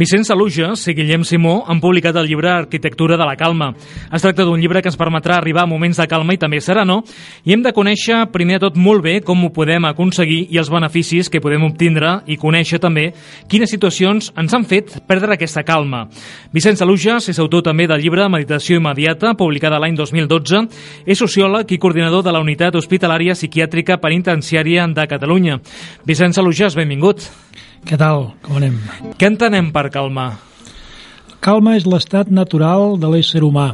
Vicenç Saluges i Guillem Simó han publicat el llibre Arquitectura de la Calma. Es tracta d'un llibre que ens permetrà arribar a moments de calma i també serenor i hem de conèixer primer de tot molt bé com ho podem aconseguir i els beneficis que podem obtindre i conèixer també quines situacions ens han fet perdre aquesta calma. Vicenç Saluges és autor també del llibre Meditació immediata, publicada l'any 2012, és sociòleg i coordinador de la Unitat Hospitalària Psiquiàtrica Penitenciària de Catalunya. Vicenç Saluges, benvingut. Què tal? Com anem? Què entenem per calmar? Calma és l'estat natural de l'ésser humà.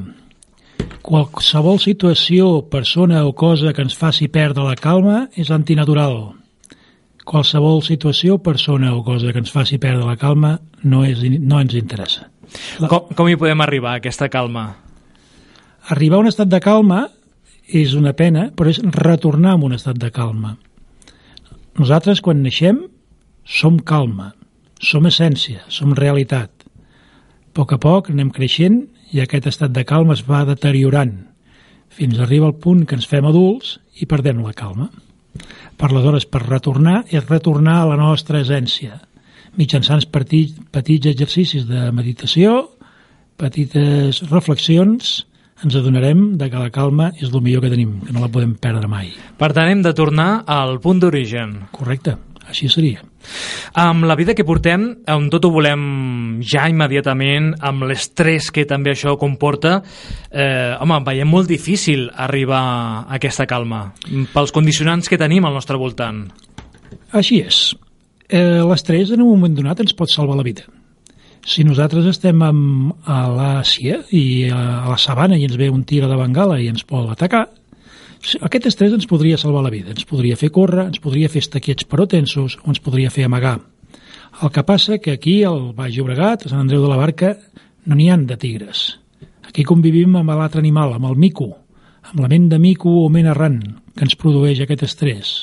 Qualsevol situació, persona o cosa que ens faci perdre la calma és antinatural. Qualsevol situació, persona o cosa que ens faci perdre la calma no, és, no ens interessa. La... Com, com hi podem arribar, a aquesta calma? Arribar a un estat de calma és una pena, però és retornar a un estat de calma. Nosaltres, quan naixem, som calma, som essència, som realitat. A poc a poc anem creixent i aquest estat de calma es va deteriorant fins a arribar al punt que ens fem adults i perdem la calma. Per aleshores, per retornar, és retornar a la nostra essència, mitjançant petits, petits exercicis de meditació, petites reflexions, ens adonarem de que la calma és el millor que tenim, que no la podem perdre mai. Per tant, hem de tornar al punt d'origen. Correcte, així seria. Amb la vida que portem, on tot ho volem ja immediatament, amb l'estrès que també això comporta, eh, home, veiem molt difícil arribar a aquesta calma, pels condicionants que tenim al nostre voltant. Així és. Eh, L'estrès en un moment donat ens pot salvar la vida. Si nosaltres estem amb, a l'Àsia i a la sabana i ens ve un tigre de Bengala i ens pot atacar, aquest estrès ens podria salvar la vida, ens podria fer córrer, ens podria fer estaquets però tensos o ens podria fer amagar. El que passa que aquí, al Baix Llobregat, a Sant Andreu de la Barca, no n'hi han de tigres. Aquí convivim amb l'altre animal, amb el mico, amb la ment de mico o ment errant que ens produeix aquest estrès.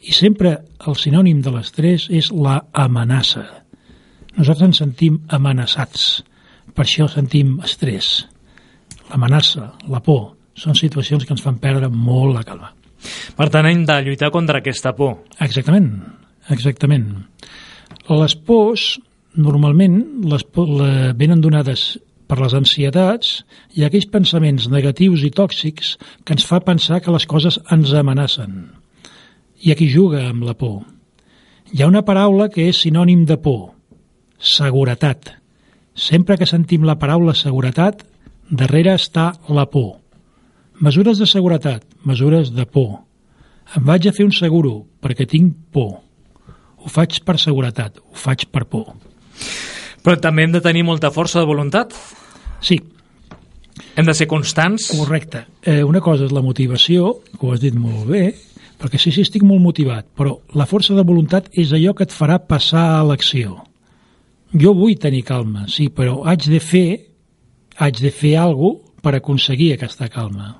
I sempre el sinònim de l'estrès és la amenaça. Nosaltres ens sentim amenaçats, per això sentim estrès. L'amenaça, la por, són situacions que ens fan perdre molt la calma. Per tant, hem de lluitar contra aquesta por. Exactament, exactament. Les pors, normalment, les por, la, venen donades per les ansietats i aquells pensaments negatius i tòxics que ens fa pensar que les coses ens amenacen. I aquí juga amb la por. Hi ha una paraula que és sinònim de por, seguretat. Sempre que sentim la paraula seguretat, darrere està la por. Mesures de seguretat, mesures de por. Em vaig a fer un seguro perquè tinc por. Ho faig per seguretat, ho faig per por. Però també hem de tenir molta força de voluntat? Sí. Hem de ser constants? Correcte. Eh, una cosa és la motivació, que ho has dit molt bé, perquè sí, sí, estic molt motivat, però la força de voluntat és allò que et farà passar a l'acció. Jo vull tenir calma, sí, però haig de fer, haig de fer alguna per aconseguir aquesta calma.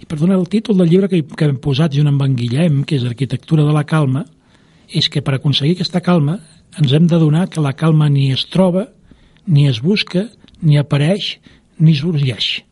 I perdona, el títol del llibre que, que hem posat junt amb en Guillem, que és Arquitectura de la calma, és que per aconseguir aquesta calma ens hem de donar que la calma ni es troba, ni es busca, ni apareix, ni sorgeix.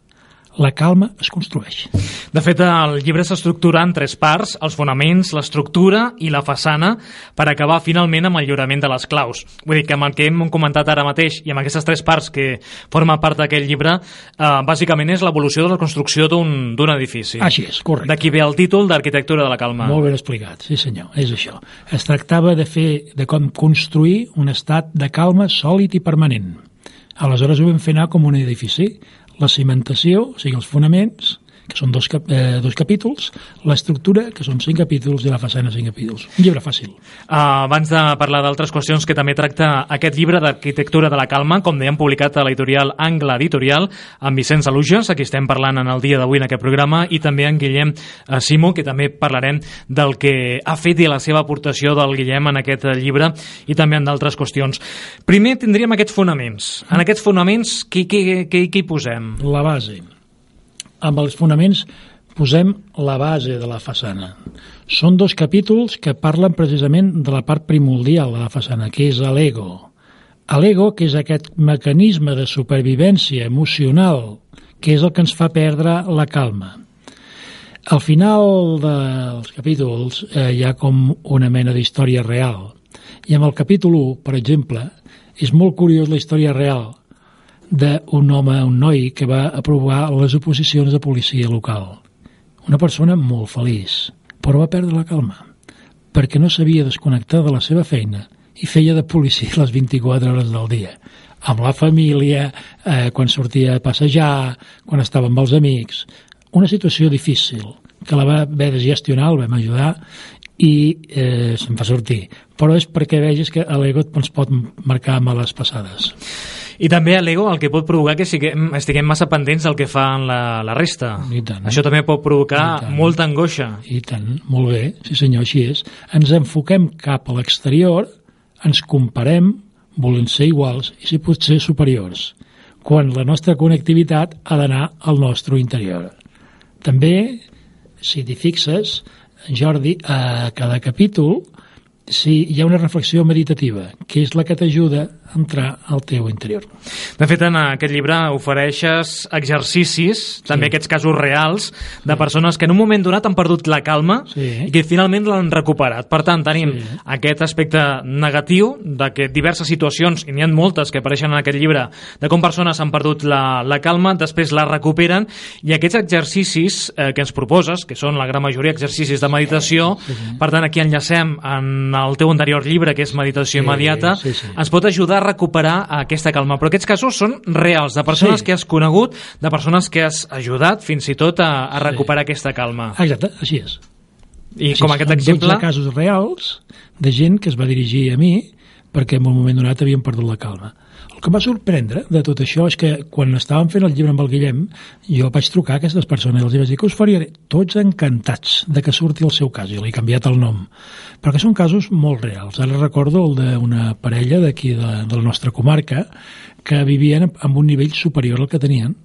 La calma es construeix. De fet, el llibre s'estructura en tres parts, els fonaments, l'estructura i la façana, per acabar finalment amb el lliurament de les claus. Vull dir que amb el que hem comentat ara mateix i amb aquestes tres parts que forma part d'aquest llibre, eh, bàsicament és l'evolució de la construcció d'un edifici. Així és, correcte. D'aquí ve el títol d'Arquitectura de la Calma. Molt ben explicat, sí senyor, és això. Es tractava de fer, de com construir un estat de calma sòlid i permanent. Aleshores ho vam fer anar com un edifici la cimentació, o sigui, els fonaments, que són dos, cap, eh, dos capítols, l'estructura, que són cinc capítols, i la façana, cinc capítols. Un llibre fàcil. Uh, abans de parlar d'altres qüestions que també tracta aquest llibre d'arquitectura de la calma, com dèiem, publicat a l'editorial Angle Editorial, amb Vicenç Aluges, aquí estem parlant en el dia d'avui en aquest programa, i també en Guillem uh, Simo, que també parlarem del que ha fet i la seva aportació del Guillem en aquest llibre, i també en d'altres qüestions. Primer tindríem aquests fonaments. En aquests fonaments, què, què, què, què hi posem? La base amb els fonaments posem la base de la façana. Són dos capítols que parlen precisament de la part primordial de la façana, que és l'ego. L'ego, que és aquest mecanisme de supervivència emocional, que és el que ens fa perdre la calma. Al final dels capítols eh, hi ha com una mena d'història real. I amb el capítol 1, per exemple, És molt curiós la història real d'un home, un noi, que va aprovar les oposicions de policia local. Una persona molt feliç, però va perdre la calma, perquè no sabia desconnectar de la seva feina i feia de policia les 24 hores del dia, amb la família, eh, quan sortia a passejar, quan estava amb els amics. Una situació difícil, que la va haver de gestionar, el vam ajudar, i eh, se'n fa sortir. Però és perquè vegis que l'ego ens pot marcar males passades. I també l'ego el que pot provocar que siguem, estiguem massa pendents del que fan la, la resta. I tant. Això també pot provocar molta angoixa. I tant, molt bé, sí senyor, així és. Ens enfoquem cap a l'exterior, ens comparem, volent ser iguals i si pot ser superiors, quan la nostra connectivitat ha d'anar al nostre interior. També, si t'hi fixes, Jordi, a cada capítol sí, hi ha una reflexió meditativa, que és la que t'ajuda a entrar al teu interior. De fet, en aquest llibre ofereixes exercicis, també aquests casos reals, de persones que en un moment donat han perdut la calma Sí. i que finalment l'han recuperat. Per tant, tenim Sí. aquest aspecte negatiu de que diverses situacions, i n'hi ha moltes que apareixen en aquest llibre, de com persones han perdut la, la calma, després la recuperen, i aquests exercicis eh, que ens proposes, que són la gran majoria exercicis de meditació, per tant, aquí enllacem en el teu anterior llibre, que és Meditació Sí, Immediata, sí, sí. ens pot ajudar a recuperar aquesta calma. Però aquests casos són reals, de persones Sí. que has conegut, de persones que has ajudat fins i tot a, a recuperar aquesta calma. Exacte, així és. I Així com és, aquest exemple... 12 casos reals de gent que es va dirigir a mi perquè en un moment donat havien perdut la calma. Que em va sorprendre de tot això és que quan estàvem fent el llibre amb el Guillem jo vaig trucar a aquestes persones i els vaig dir que us faria tots encantats de que surti el seu cas. I li he canviat el nom. Perquè són casos molt reals. Ara recordo el d'una parella d'aquí de, de la nostra comarca que vivien amb un nivell superior al que tenien.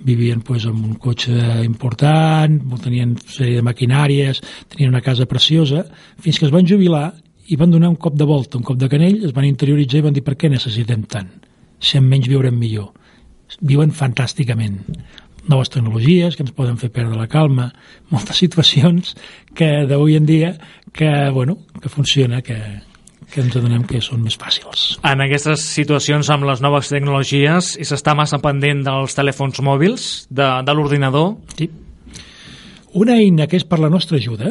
Vivien pues, amb un cotxe important, tenien una sèrie de maquinàries, tenien una casa preciosa, fins que es van jubilar i van donar un cop de volta, un cop de canell, es van interioritzar i van dir per què necessitem tant? Amb menys viurem millor. Viuen fantàsticament. Noves tecnologies que ens poden fer perdre la calma, moltes situacions que d'avui en dia que, bueno, que funciona, que, que ens adonem que són més fàcils. En aquestes situacions amb les noves tecnologies i s'està massa pendent dels telèfons mòbils, de, de l'ordinador, Sí. Una eina que és per la nostra ajuda,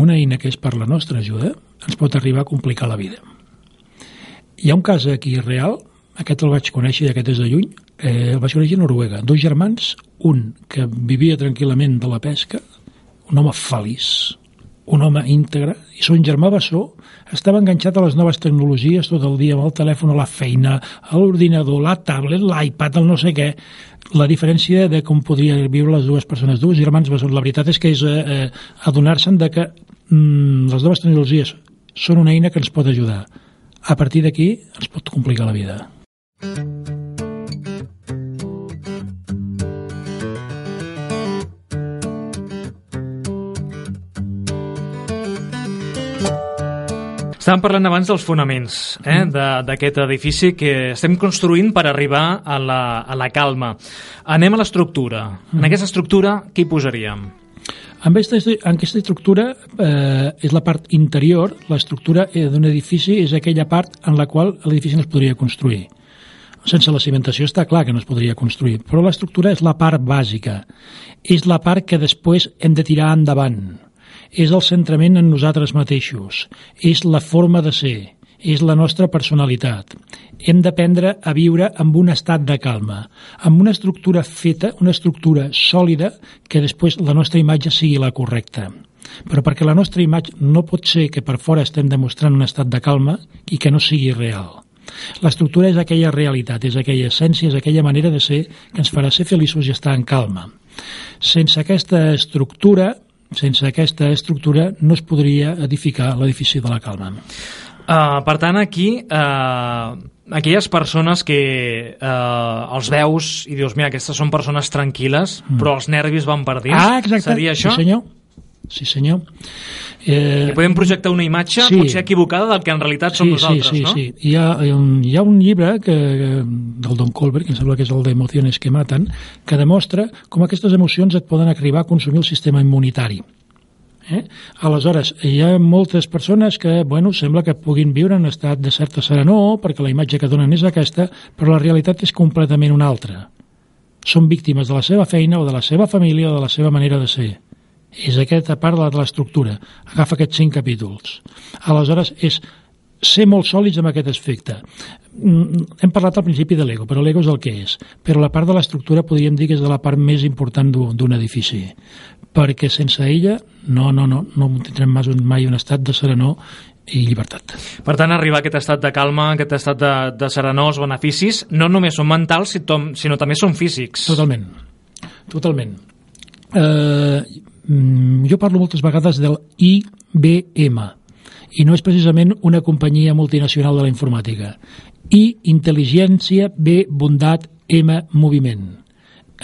una eina que és per la nostra ajuda, ens pot arribar a complicar la vida. Hi ha un cas aquí real, aquest el vaig conèixer i aquest és de lluny, eh, el vaig conèixer a Noruega. Dos germans, un que vivia tranquil·lament de la pesca, un home feliç, un home íntegre, i son germà Bessó estava enganxat a les noves tecnologies tot el dia amb el telèfon la feina, a l'ordinador, la tablet, l'iPad, el no sé què. La diferència de com podrien viure les dues persones, dos germans Bessó, la veritat és que és eh, eh, adonar-se'n de que mm, les noves tecnologies són una eina que ens pot ajudar. A partir d'aquí ens pot complicar la vida. Estàvem parlant abans dels fonaments eh, Mm. de- d'aquest edifici que estem construint per arribar a la, a la calma. Anem a l'estructura. Mm. En aquesta estructura, què hi posaríem? En aquesta, en aquesta estructura eh, és la part interior, l'estructura eh, d'un edifici és aquella part en la qual l'edifici no es podria construir. Sense la cimentació està clar que no es podria construir, però l'estructura és la part bàsica, és la part que després hem de tirar endavant, és el centrament en nosaltres mateixos, és la forma de ser, és la nostra personalitat. Hem d'aprendre a viure amb un estat de calma, amb una estructura feta, una estructura sòlida, que després la nostra imatge sigui la correcta. Però perquè la nostra imatge no pot ser que per fora estem demostrant un estat de calma i que no sigui real. L'estructura és aquella realitat, és aquella essència, és aquella manera de ser que ens farà ser feliços i estar en calma. Sense aquesta estructura, sense aquesta estructura no es podria edificar l'edifici de la calma. Uh, per tant, aquí, uh, aquelles persones que uh, els veus i dius, mira, aquestes són persones tranquil·les, mm. però els nervis van per dins. Ah, exacte. Seria això? Sí, senyor. Sí, senyor. Eh, I podem projectar una imatge Sí. potser equivocada del que en realitat som sí, nosaltres, sí, sí, no? sí. Hi ha, hi ha un- hi ha un llibre que, del Don Colbert, que em sembla que és el d'Emociones que maten, que demostra com aquestes emocions et poden arribar a consumir el sistema immunitari. Eh? Aleshores, hi ha moltes persones que, bueno, sembla que puguin viure en estat de certa serenor, perquè la imatge que donen és aquesta, però la realitat és completament una altra. Són víctimes de la seva feina o de la seva família o de la seva manera de ser. És aquesta part de l'estructura. Agafa aquests cinc capítols. Aleshores, és ser molt sòlids amb aquest aspecte. Mm, hem parlat al principi de l'ego, però l'ego és el que és. Però la part de l'estructura podríem dir que és de la part més important d'un edifici, perquè sense ella no, no, no, no tindrem mai un estat de serenor i llibertat. Per tant, arribar a aquest estat de calma, aquest estat de, de serenor, els beneficis, no només són mentals, sinó també són físics. Totalment, totalment. Eh, jo parlo moltes vegades del IBM, i no és precisament una companyia multinacional de la informàtica. I intel·ligència, B, bondat, M, moviment.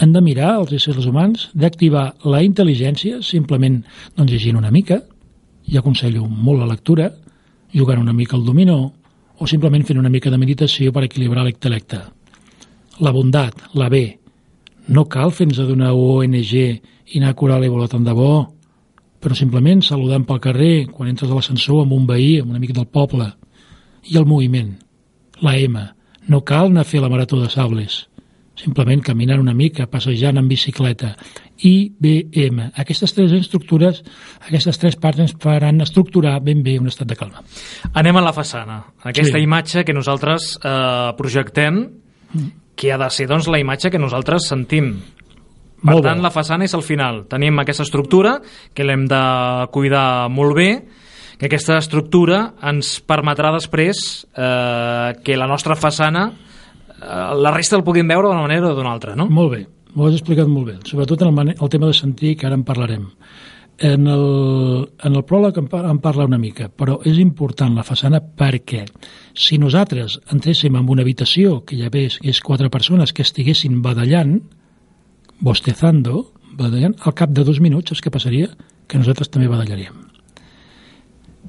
Hem de mirar, els éssers humans, d'activar la intel·ligència simplement doncs, llegint una mica, i aconsello molt la lectura, jugant una mica al dominó, o simplement fent una mica de meditació per equilibrar l'intel·lecte. La bondat, la B. No cal fer-nos d'una ONG i anar a curar l'Ebola tant de bo, però simplement saludant pel carrer, quan entres a l'ascensor amb un veí, amb un amic del poble. I el moviment, la M. No cal anar a fer la marató de sables. Simplement caminant una mica, passejant en bicicleta. I, B, M. Aquestes tres estructures, aquestes tres parts ens faran estructurar ben bé un estat de calma. Anem a la façana. Aquesta sí. imatge que nosaltres eh, projectem, mm. que ha de ser doncs, la imatge que nosaltres sentim. Per molt tant, la façana és al final. Tenim aquesta estructura que l'hem de cuidar molt bé, que aquesta estructura ens permetrà després eh, que la nostra façana eh, la resta el puguin veure d'una manera o d'una altra, no? Molt bé, ho has explicat molt bé, sobretot en el, el tema de sentir, que ara en parlarem. En el, en el pròleg en, en parla una mica, però és important la façana perquè si nosaltres entréssim en una habitació que ja ves que és quatre persones que estiguessin badallant, bostezando, badallant, al cap de dos minuts és que passaria que nosaltres també badallaríem.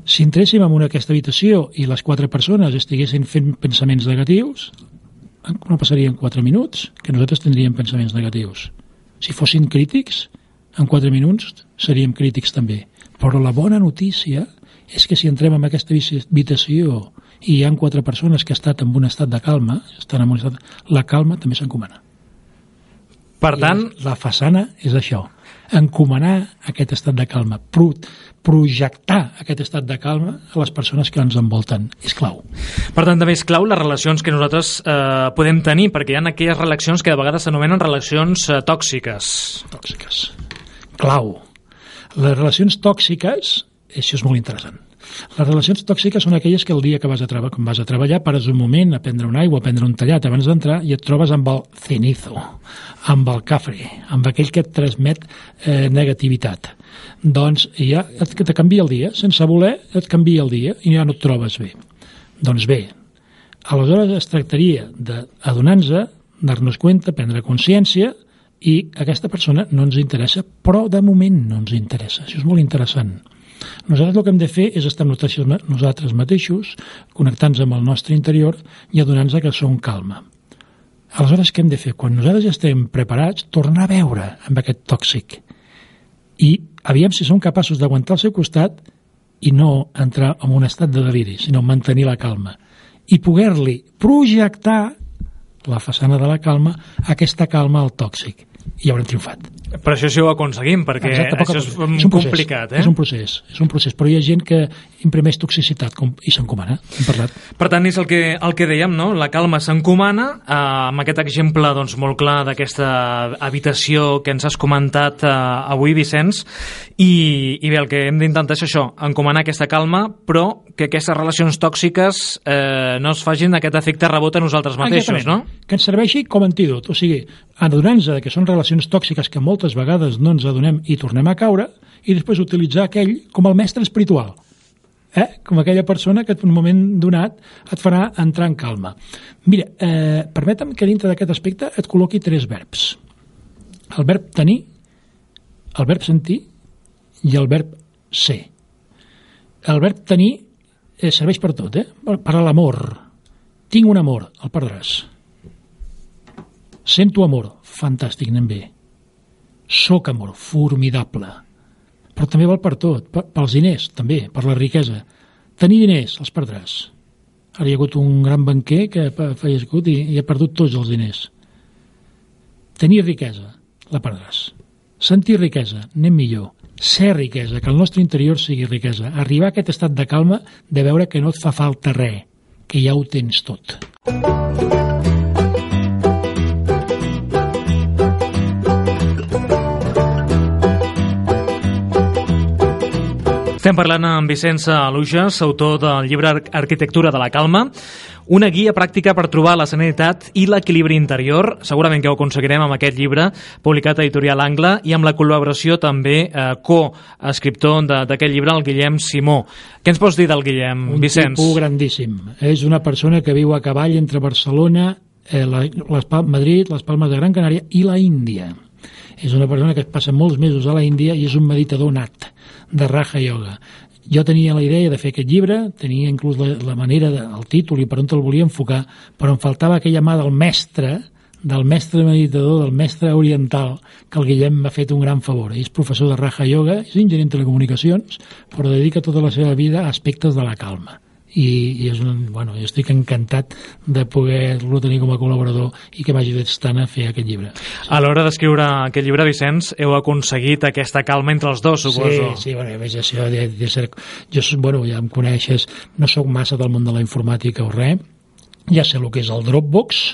Si entréssim en una aquesta habitació i les quatre persones estiguessin fent pensaments negatius, no passarien quatre minuts que nosaltres tindríem pensaments negatius. Si fossin crítics, en quatre minuts seríem crítics també. Però la bona notícia és que si entrem en aquesta habitació i hi han quatre persones que han estat en un estat de calma, estan en un estat, la calma també s'encomana. Per tant... la façana és això, encomanar aquest estat de calma, pro projectar aquest estat de calma a les persones que ens envolten. És clau. Per tant, també és clau les relacions que nosaltres eh, podem tenir, perquè hi ha aquelles relacions que de vegades s'anomenen relacions eh, tòxiques. Tòxiques. Clau. Les relacions tòxiques, això és molt interessant. Les relacions tòxiques són aquelles que el dia que vas a, treballar, vas a treballar pares un moment a prendre una aigua, a prendre un tallat abans d'entrar i et trobes amb el cenizo, amb el cafre, amb aquell que et transmet eh, negativitat. Doncs ja et, te canvia el dia, sense voler et canvia el dia i ja no et trobes bé. Doncs bé, aleshores es tractaria d'adonar-nos, dar-nos compte, prendre consciència i aquesta persona no ens interessa, però de moment no ens interessa. Això és molt interessant nosaltres el que hem de fer és estar nosaltres mateixos, connectant-nos amb el nostre interior i adonar-nos que som calma. Aleshores, què hem de fer? Quan nosaltres ja estem preparats, tornar a veure amb aquest tòxic. I aviam si som capaços d'aguantar al seu costat i no entrar en un estat de deliri, sinó mantenir la calma. I poder-li projectar la façana de la calma, aquesta calma al tòxic i haurem triomfat. Per això sí ho aconseguim, perquè Exacte, això és, és un complicat. Eh? És un procés, és un procés, però hi ha gent que imprimeix toxicitat com, i s'encomana, hem parlat. Per tant, és el que, el que dèiem, no? la calma s'encomana, eh, amb aquest exemple doncs, molt clar d'aquesta habitació que ens has comentat eh, avui, Vicenç, i, i bé, el que hem d'intentar és això, encomanar aquesta calma, però que aquestes relacions tòxiques eh, no es facin aquest efecte rebot a nosaltres mateixos, Exactament. no? Que ens serveixi com a antídot, o sigui, adonar-nos que són relacions tòxiques que moltes vegades no ens adonem i tornem a caure, i després utilitzar aquell com el mestre espiritual, eh? com aquella persona que en un moment donat et farà entrar en calma. Mira, eh, permetem que dintre d'aquest aspecte et col·loqui tres verbs. El verb tenir, el verb sentir i el verb ser. El verb tenir eh, serveix per tot, eh? per a l'amor. Tinc un amor, el perdràs. Sento amor, fantàstic, anem bé. Soc amor, formidable. però també val per tot, pels diners, també, per la riquesa. Tenir diners, els perdràs. Ara hi ha hagut un gran banquer que ha fallegut i, i ha perdut tots els diners. Tenir riquesa, la perdràs. Sentir riquesa, anem millor. Ser riquesa, que el nostre interior sigui riquesa. Arribar a aquest estat de calma de veure que no et fa falta res, que ja ho tens tot. Estem parlant amb Vicenç Alujas, autor del llibre Arquitectura de la Calma, una guia pràctica per trobar la serenitat i l'equilibri interior. Segurament que ho aconseguirem amb aquest llibre, publicat a Editorial Angle, i amb la col·laboració també eh, co-escriptor d'aquest llibre, el Guillem Simó. Què ens pots dir del Guillem, un Vicenç? Un tipus grandíssim. És una persona que viu a cavall entre Barcelona, eh, la, les Pal Madrid, les Palmes de Gran Canària i la Índia. És una persona que passa molts mesos a la Índia i és un meditador nat de Raja Yoga. Jo tenia la idea de fer aquest llibre, tenia inclús la, la manera, de, el títol i per on te'l volia enfocar, però em faltava aquella mà del mestre, del mestre meditador, del mestre oriental, que el Guillem m'ha fet un gran favor. Ell és professor de Raja Yoga, és enginyer en telecomunicacions, però dedica tota la seva vida a aspectes de la calma i, i és un, bueno, jo estic encantat de poder-lo tenir com a col·laborador i que ajudés tant a fer aquest llibre. A l'hora d'escriure aquest llibre, Vicenç, heu aconseguit aquesta calma entre els dos, suposo. Sí, sí, bueno, a més això de, de ser... Jo, bueno, ja em coneixes, no sóc massa del món de la informàtica o res, ja sé el que és el Dropbox,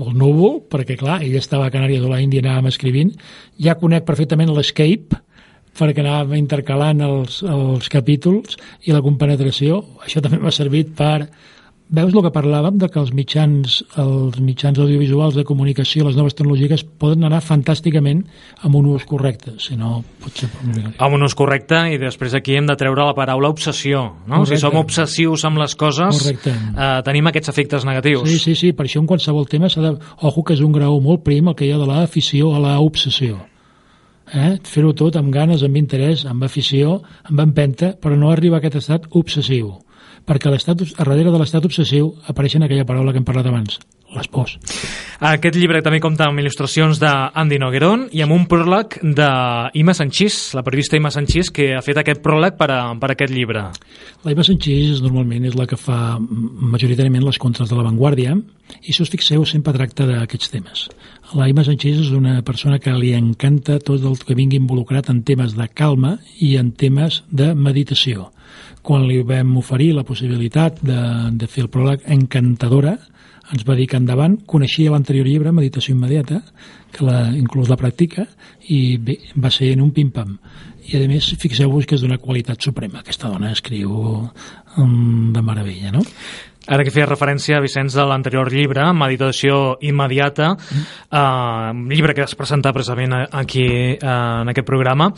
el núvol, perquè clar, ell estava a Canàries o la Índia anàvem escrivint, ja conec perfectament l'Escape, perquè anàvem intercalant els, els capítols i la compenetració. Això també m'ha servit per... Veus el que parlàvem, de que els mitjans, els mitjans audiovisuals de comunicació, les noves tecnologies, poden anar fantàsticament amb un ús correcte, si no pot ser Amb un ús correcte, i després aquí hem de treure la paraula obsessió, no? Correcte. Si som obsessius amb les coses, eh, tenim aquests efectes negatius. Sí, sí, sí, per això en qualsevol tema s'ha de... Ojo que és un grau molt prim el que hi ha de l'afició a l'obsessió eh? fer-ho tot amb ganes, amb interès, amb afició, amb empenta, però no arribar a aquest estat obsessiu. Perquè a darrere de l'estat obsessiu apareixen aquella paraula que hem parlat abans, les pors. Aquest llibre també compta amb il·lustracions d'Andy Nogueron i amb un pròleg d'Ima Sanchís, la periodista Ima Sanchís, que ha fet aquest pròleg per, a, per a aquest llibre. La Ima Sanchís normalment és la que fa majoritàriament les contres de l'avantguàrdia i si us fixeu sempre tracta d'aquests temes. La Ima Sanchís és una persona que li encanta tot el que vingui involucrat en temes de calma i en temes de meditació. Quan li vam oferir la possibilitat de, de fer el pròleg encantadora, ens va dir que endavant coneixia l'anterior llibre, Meditació Immediata, que la, inclús la practica, i bé, va ser en un pim-pam. I a més, fixeu-vos que és d'una qualitat suprema. Aquesta dona escriu um, de meravella, no? Ara que feia referència, Vicenç, a l'anterior llibre, Meditació immediata, mm. eh, llibre que has presentat precisament aquí eh, en aquest programa,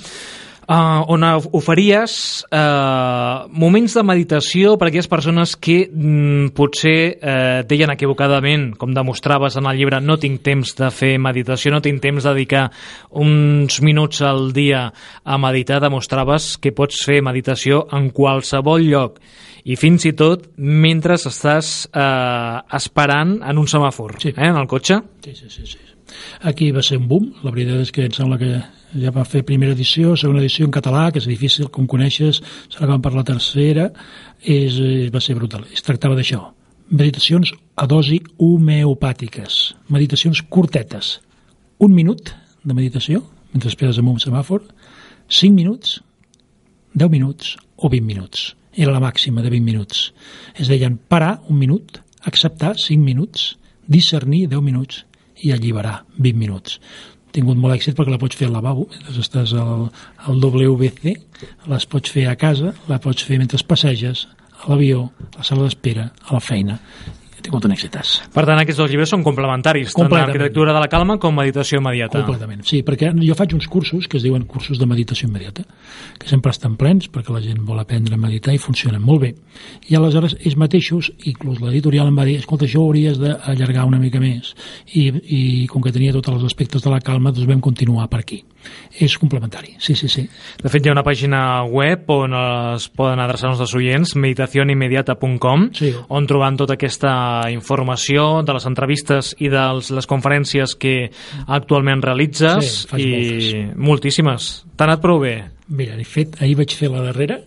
uh, on oferíes uh, moments de meditació per a aquelles persones que mm, potser uh, deien equivocadament, com demostraves en el llibre, no tinc temps de fer meditació, no tinc temps de dedicar uns minuts al dia a meditar, demostraves que pots fer meditació en qualsevol lloc i fins i tot mentre estàs eh, esperant en un semàfor, sí. eh, en el cotxe. Sí, sí, sí, sí. Aquí va ser un boom, la veritat és que em sembla que ja va fer primera edició, segona edició en català, que és difícil, com coneixes, serà que per la tercera, és, eh, va ser brutal. Es tractava d'això, meditacions a dosi homeopàtiques, meditacions curtetes, un minut de meditació, mentre esperes amb un semàfor, 5 minuts, 10 minuts o 20 minuts era la màxima de 20 minuts. Es deien parar un minut, acceptar 5 minuts, discernir 10 minuts i alliberar 20 minuts. Tingut molt èxit perquè la pots fer al lavabo, mentre estàs al, al WC, les pots fer a casa, la pots fer mentre passeges, a l'avió, a la sala d'espera, a la feina tingut un èxitàs. Per tant, aquests dos llibres són complementaris, tant l'arquitectura de la calma com meditació immediata. Completament, sí, perquè jo faig uns cursos que es diuen cursos de meditació immediata, que sempre estan plens perquè la gent vol aprendre a meditar i funcionen molt bé. I aleshores ells mateixos, inclús l'editorial em va dir, escolta, això ho hauries d'allargar una mica més. I, I com que tenia tots els aspectes de la calma, doncs vam continuar per aquí. És complementari, sí, sí, sí. De fet, hi ha una pàgina web on es poden adreçar els nostres oients, meditacionimmediata.com, sí. on trobant tota aquesta informació de les entrevistes i de les conferències que actualment realitzes sí, i moltes. moltíssimes. T'ha anat prou bé? Mira, he fet, ahir vaig fer la darrera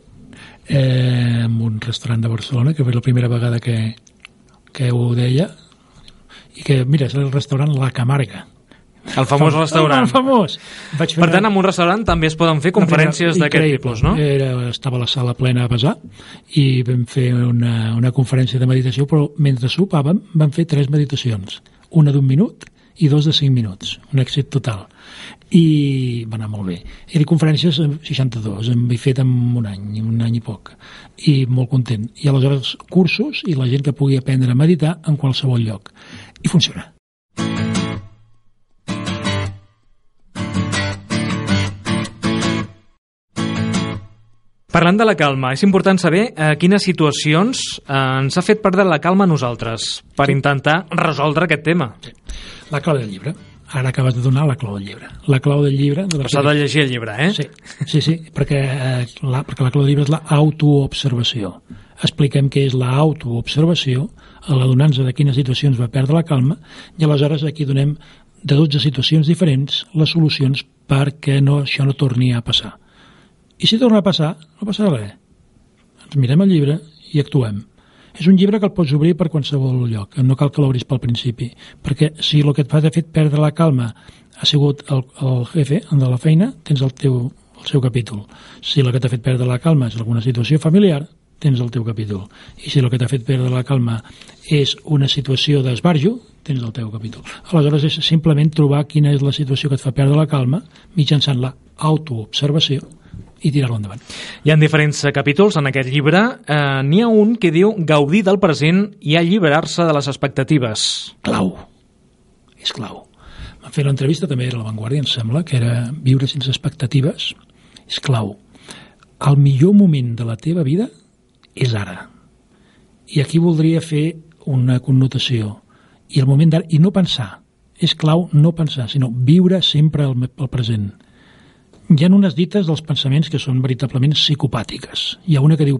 eh, en un restaurant de Barcelona, que és la primera vegada que, que ho deia, i que, mira, és el restaurant La Camarga. El famós restaurant. El famós. Vaig fer Per tant, en un restaurant també es poden fer conferències d'aquest tipus, no? Era, estava la sala plena a pesar i vam fer una, una conferència de meditació, però mentre sopàvem vam fer tres meditacions, una d'un minut i dos de cinc minuts, un èxit total. I va anar molt bé. Eren conferències en 62, en he fet en un any, un any i poc, i molt content. I aleshores cursos i la gent que pugui aprendre a meditar en qualsevol lloc. I funciona. Parlant de la calma, és important saber eh, quines situacions eh, ens ha fet perdre la calma a nosaltres per intentar resoldre aquest tema. La clau del llibre. Ara acabes de donar la clau del llibre. La clau del llibre... De S'ha de llegir el llibre, eh? Sí, sí, sí perquè, eh, la, perquè la clau del llibre és l'autoobservació. Expliquem què és l'autoobservació, l'adonança de quines situacions va perdre la calma, i aleshores aquí donem de 12 situacions diferents les solucions perquè no, això no torni a passar. I si torna a passar, no passarà res. Ens mirem el llibre i actuem. És un llibre que el pots obrir per qualsevol lloc, no cal que l'obris pel principi, perquè si el que et fa de fet perdre la calma ha sigut el, el jefe de la feina, tens el, teu, el seu capítol. Si el que t'ha fet perdre la calma és alguna situació familiar, tens el teu capítol. I si el que t'ha fet perdre la calma és una situació d'esbarjo, tens el teu capítol. Aleshores és simplement trobar quina és la situació que et fa perdre la calma mitjançant la autoobservació i tirar-lo endavant. Hi ha diferents eh, capítols en aquest llibre. Eh, N'hi ha un que diu gaudir del present i alliberar-se de les expectatives. Clau. És clau. Vam fer l'entrevista, també era a La Vanguardia, em sembla, que era viure sense expectatives. És clau. El millor moment de la teva vida és ara. I aquí voldria fer una connotació. I el moment d'ara, i no pensar. És clau no pensar, sinó viure sempre el, el present. Hi ha unes dites dels pensaments que són veritablement psicopàtiques. Hi ha una que diu,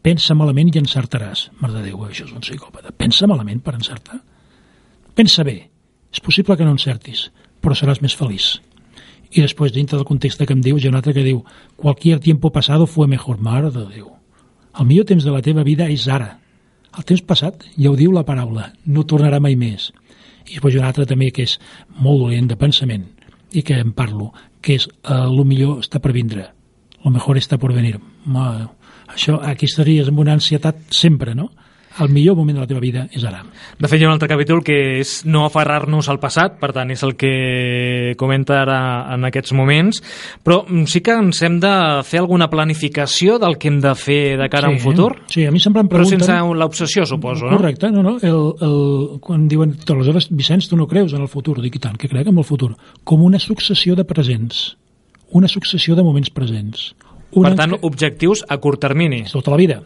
pensa malament i encertaràs. Mare de Déu, això és un psicòpata. Pensa malament per encertar? Pensa bé. És possible que no encertis, però seràs més feliç. I després, dintre del context que em diu, hi ha un altre que diu «Cualquier tiempo pasado fue mejor». Mare de Déu. El millor temps de la teva vida és ara. El temps passat, ja ho diu la paraula, no tornarà mai més. I després hi ha un altre també que és molt dolent de pensament i que en parlo, que és eh, el millor està per vindre, lo mejor està por venir. Ma, això, aquí estaries amb una ansietat sempre, no? El millor moment de la teva vida és ara. De fet, hi ha un altre capítol que és no aferrar-nos al passat, per tant, és el que comenta ara en aquests moments, però sí que ens hem de fer alguna planificació del que hem de fer de cara a un futur, Sí, a mi sempre em però pregunten... sense l'obsessió, suposo, no? Correcte, no, no. El, el, quan diuen, aleshores, Vicenç, tu no creus en el futur? Dic, i tant, que crec en el futur. Com una successió de presents. Una successió de moments presents. Una Per tant, objectius a curt termini. tota la vida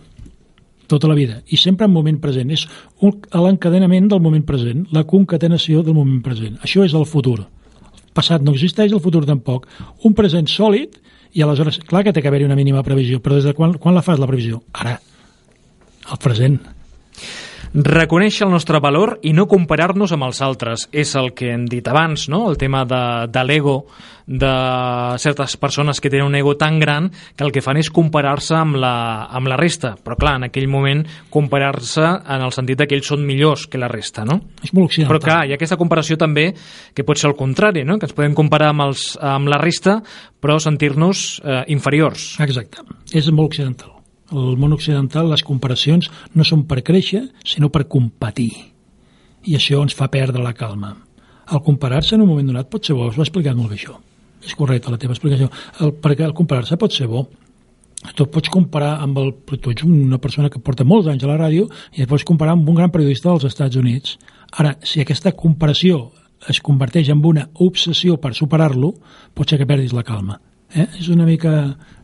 tota la vida, i sempre en moment present. És l'encadenament del moment present la concatenació del moment present. Això és el futur. El passat no existeix, el futur tampoc. Un present sòlid i aleshores, clar que té que haver-hi una mínima previsió però des de quan, quan la fas la previsió? ara, el present Reconèixer el nostre valor i no comparar-nos amb els altres. És el que hem dit abans, no? El tema de, de l'ego, de certes persones que tenen un ego tan gran que el que fan és comparar-se amb, la, amb la resta. Però clar, en aquell moment comparar-se en el sentit que ells són millors que la resta, no? és molt occidental Però clar, hi ha aquesta comparació també que pot ser el contrari, no? que ens podem comparar amb, els, amb la resta però sentir-nos eh, inferiors. Exacte, és molt occidental. El món occidental, les comparacions no són per créixer, sinó per competir. I això ens fa perdre la calma. El comparar-se en un moment donat pot ser bo, us ho he explicat molt bé això. És correcte la teva explicació. El, perquè el comparar-se pot ser bo. Tu pots comparar amb el... Tu ets una persona que porta molts anys a la ràdio i et pots comparar amb un gran periodista dels Estats Units. Ara, si aquesta comparació es converteix en una obsessió per superar-lo, pot ser que perdis la calma. Eh? És una mica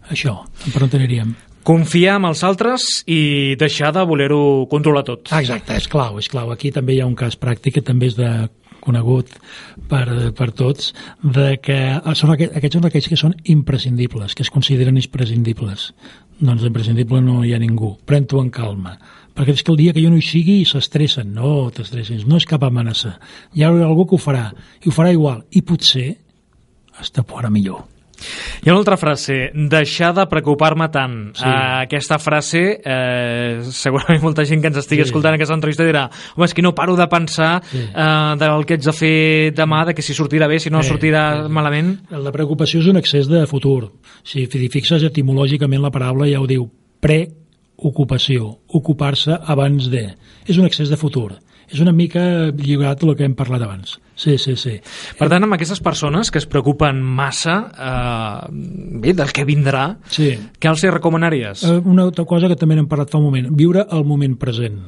això, per on aniríem. Confiar en els altres i deixar de voler-ho controlar tot. Exacte, és clau, és clau. Aquí també hi ha un cas pràctic que també és de conegut per, per tots, de que són aquest, aquests són aquells que són imprescindibles, que es consideren imprescindibles. Doncs imprescindible no hi ha ningú. Pren-t'ho en calma. Perquè és que el dia que jo no hi sigui s'estressen. No t'estressis, no és cap amenaça. Hi haurà algú que ho farà, i ho farà igual. I potser hasta fora millor. Hi ha una altra frase, deixar de preocupar-me tant. Sí. Uh, aquesta frase, eh, segurament molta gent que ens estigui Sí. escoltant aquesta entrevista dirà home, és que no paro de pensar Sí. uh, del que haig de fer demà, de que si sortirà bé, si no Sí, sortirà sí. malament. La preocupació és un excés de futur. Si fixes etimològicament la paraula ja ho diu, preocupació, ocupar-se abans de. És un excés de futur. És una mica lligat al que hem parlat abans. Sí, sí, sí. Per tant, amb aquestes persones que es preocupen massa eh, bé, del que vindrà, Sí. què els recomanaries? Eh, Una altra cosa que també n'hem parlat fa un moment, viure el moment present.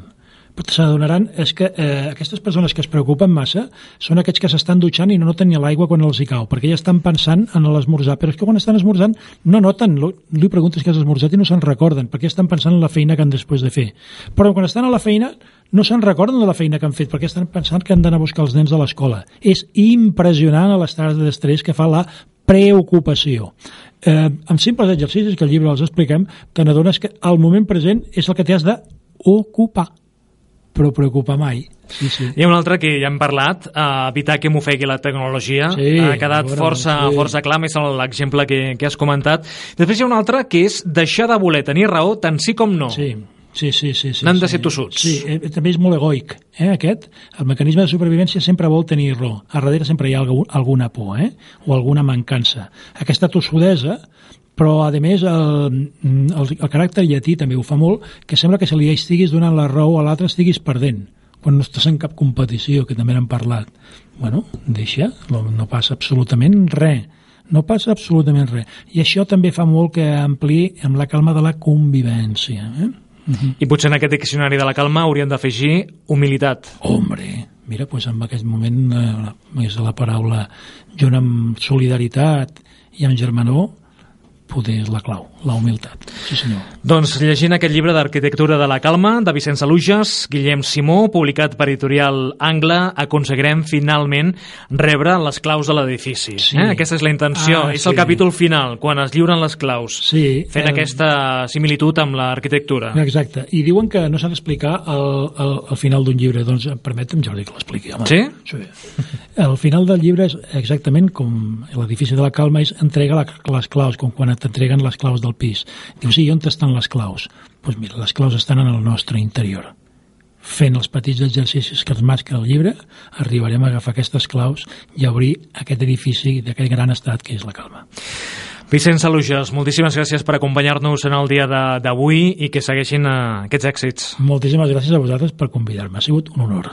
S'adonaran és que eh, aquestes persones que es preocupen massa són aquests que s'estan dutxant i no noten ni l'aigua quan els hi cau, perquè ja estan pensant en l'esmorzar, però és que quan estan esmorzant no noten, li preguntes que has esmorzat i no se'n recorden, perquè estan pensant en la feina que han després de fer. Però quan estan a la feina no se'n recorden de la feina que han fet, perquè estan pensant que han d'anar a buscar els nens a l'escola. És impressionant l'estat d'estrès que fa la preocupació. Eh, amb simples exercicis que al llibre els expliquem, te n'adones que el moment present és el que t'has d'ocupar, però preocupar mai. Sí, sí. Hi ha un altre que ja hem parlat, eh, evitar que m'ofegui la tecnologia. Sí, ha quedat bueno, força, sí. força clar, més l'exemple que, que has comentat. Després hi ha un altre que és deixar de voler tenir raó tant sí com no. Sí, sí, sí. sí, sí N'han de sí. ser tossuts. Sí, eh, també és molt egoic, eh, aquest. El mecanisme de supervivència sempre vol tenir raó. A darrere sempre hi ha algú, alguna por, eh? O alguna mancança. Aquesta tossudesa però a més el, el, el caràcter llatí també ho fa molt, que sembla que si li estiguis donant la raó a l'altre estiguis perdent quan no estàs en cap competició, que també n'hem parlat. Bueno, deixa, no, no passa absolutament res. No passa absolutament res. I això també fa molt que ampliï amb la calma de la convivència. Eh? I potser en aquest diccionari de la calma hauríem d'afegir humilitat. Hombre, mira, doncs en aquest moment eh, és la paraula junt amb solidaritat i amb germanor poder és la clau, la humilitat. Sí, senyor. Doncs llegint aquest llibre d'Arquitectura de la Calma, de Vicenç Alujas, Guillem Simó, publicat per editorial Angle, aconseguirem finalment rebre les claus de l'edifici. Sí. Eh? Aquesta és la intenció, Ah, és el sí. capítol final, quan es lliuren les claus, Sí, fent eh, aquesta similitud amb l'arquitectura. Exacte. I diuen que no s'ha d'explicar al, al, al final d'un llibre. Doncs permetem, Jordi, que l'expliqui. Sí? Sí. El final del llibre és exactament com l'edifici de la calma és entrega la, les claus, com quan t'entreguen les claus del pis. Dius, sí, on estan les claus? Doncs pues mira, les claus estan en el nostre interior. Fent els petits exercicis que ens marca el llibre, arribarem a agafar aquestes claus i obrir aquest edifici d'aquest gran estat que és la calma. Vicenç Alujas, moltíssimes gràcies per acompanyar-nos en el dia de- d'avui i que segueixin eh, aquests èxits. Moltíssimes gràcies a vosaltres per convidar-me. Ha sigut un honor.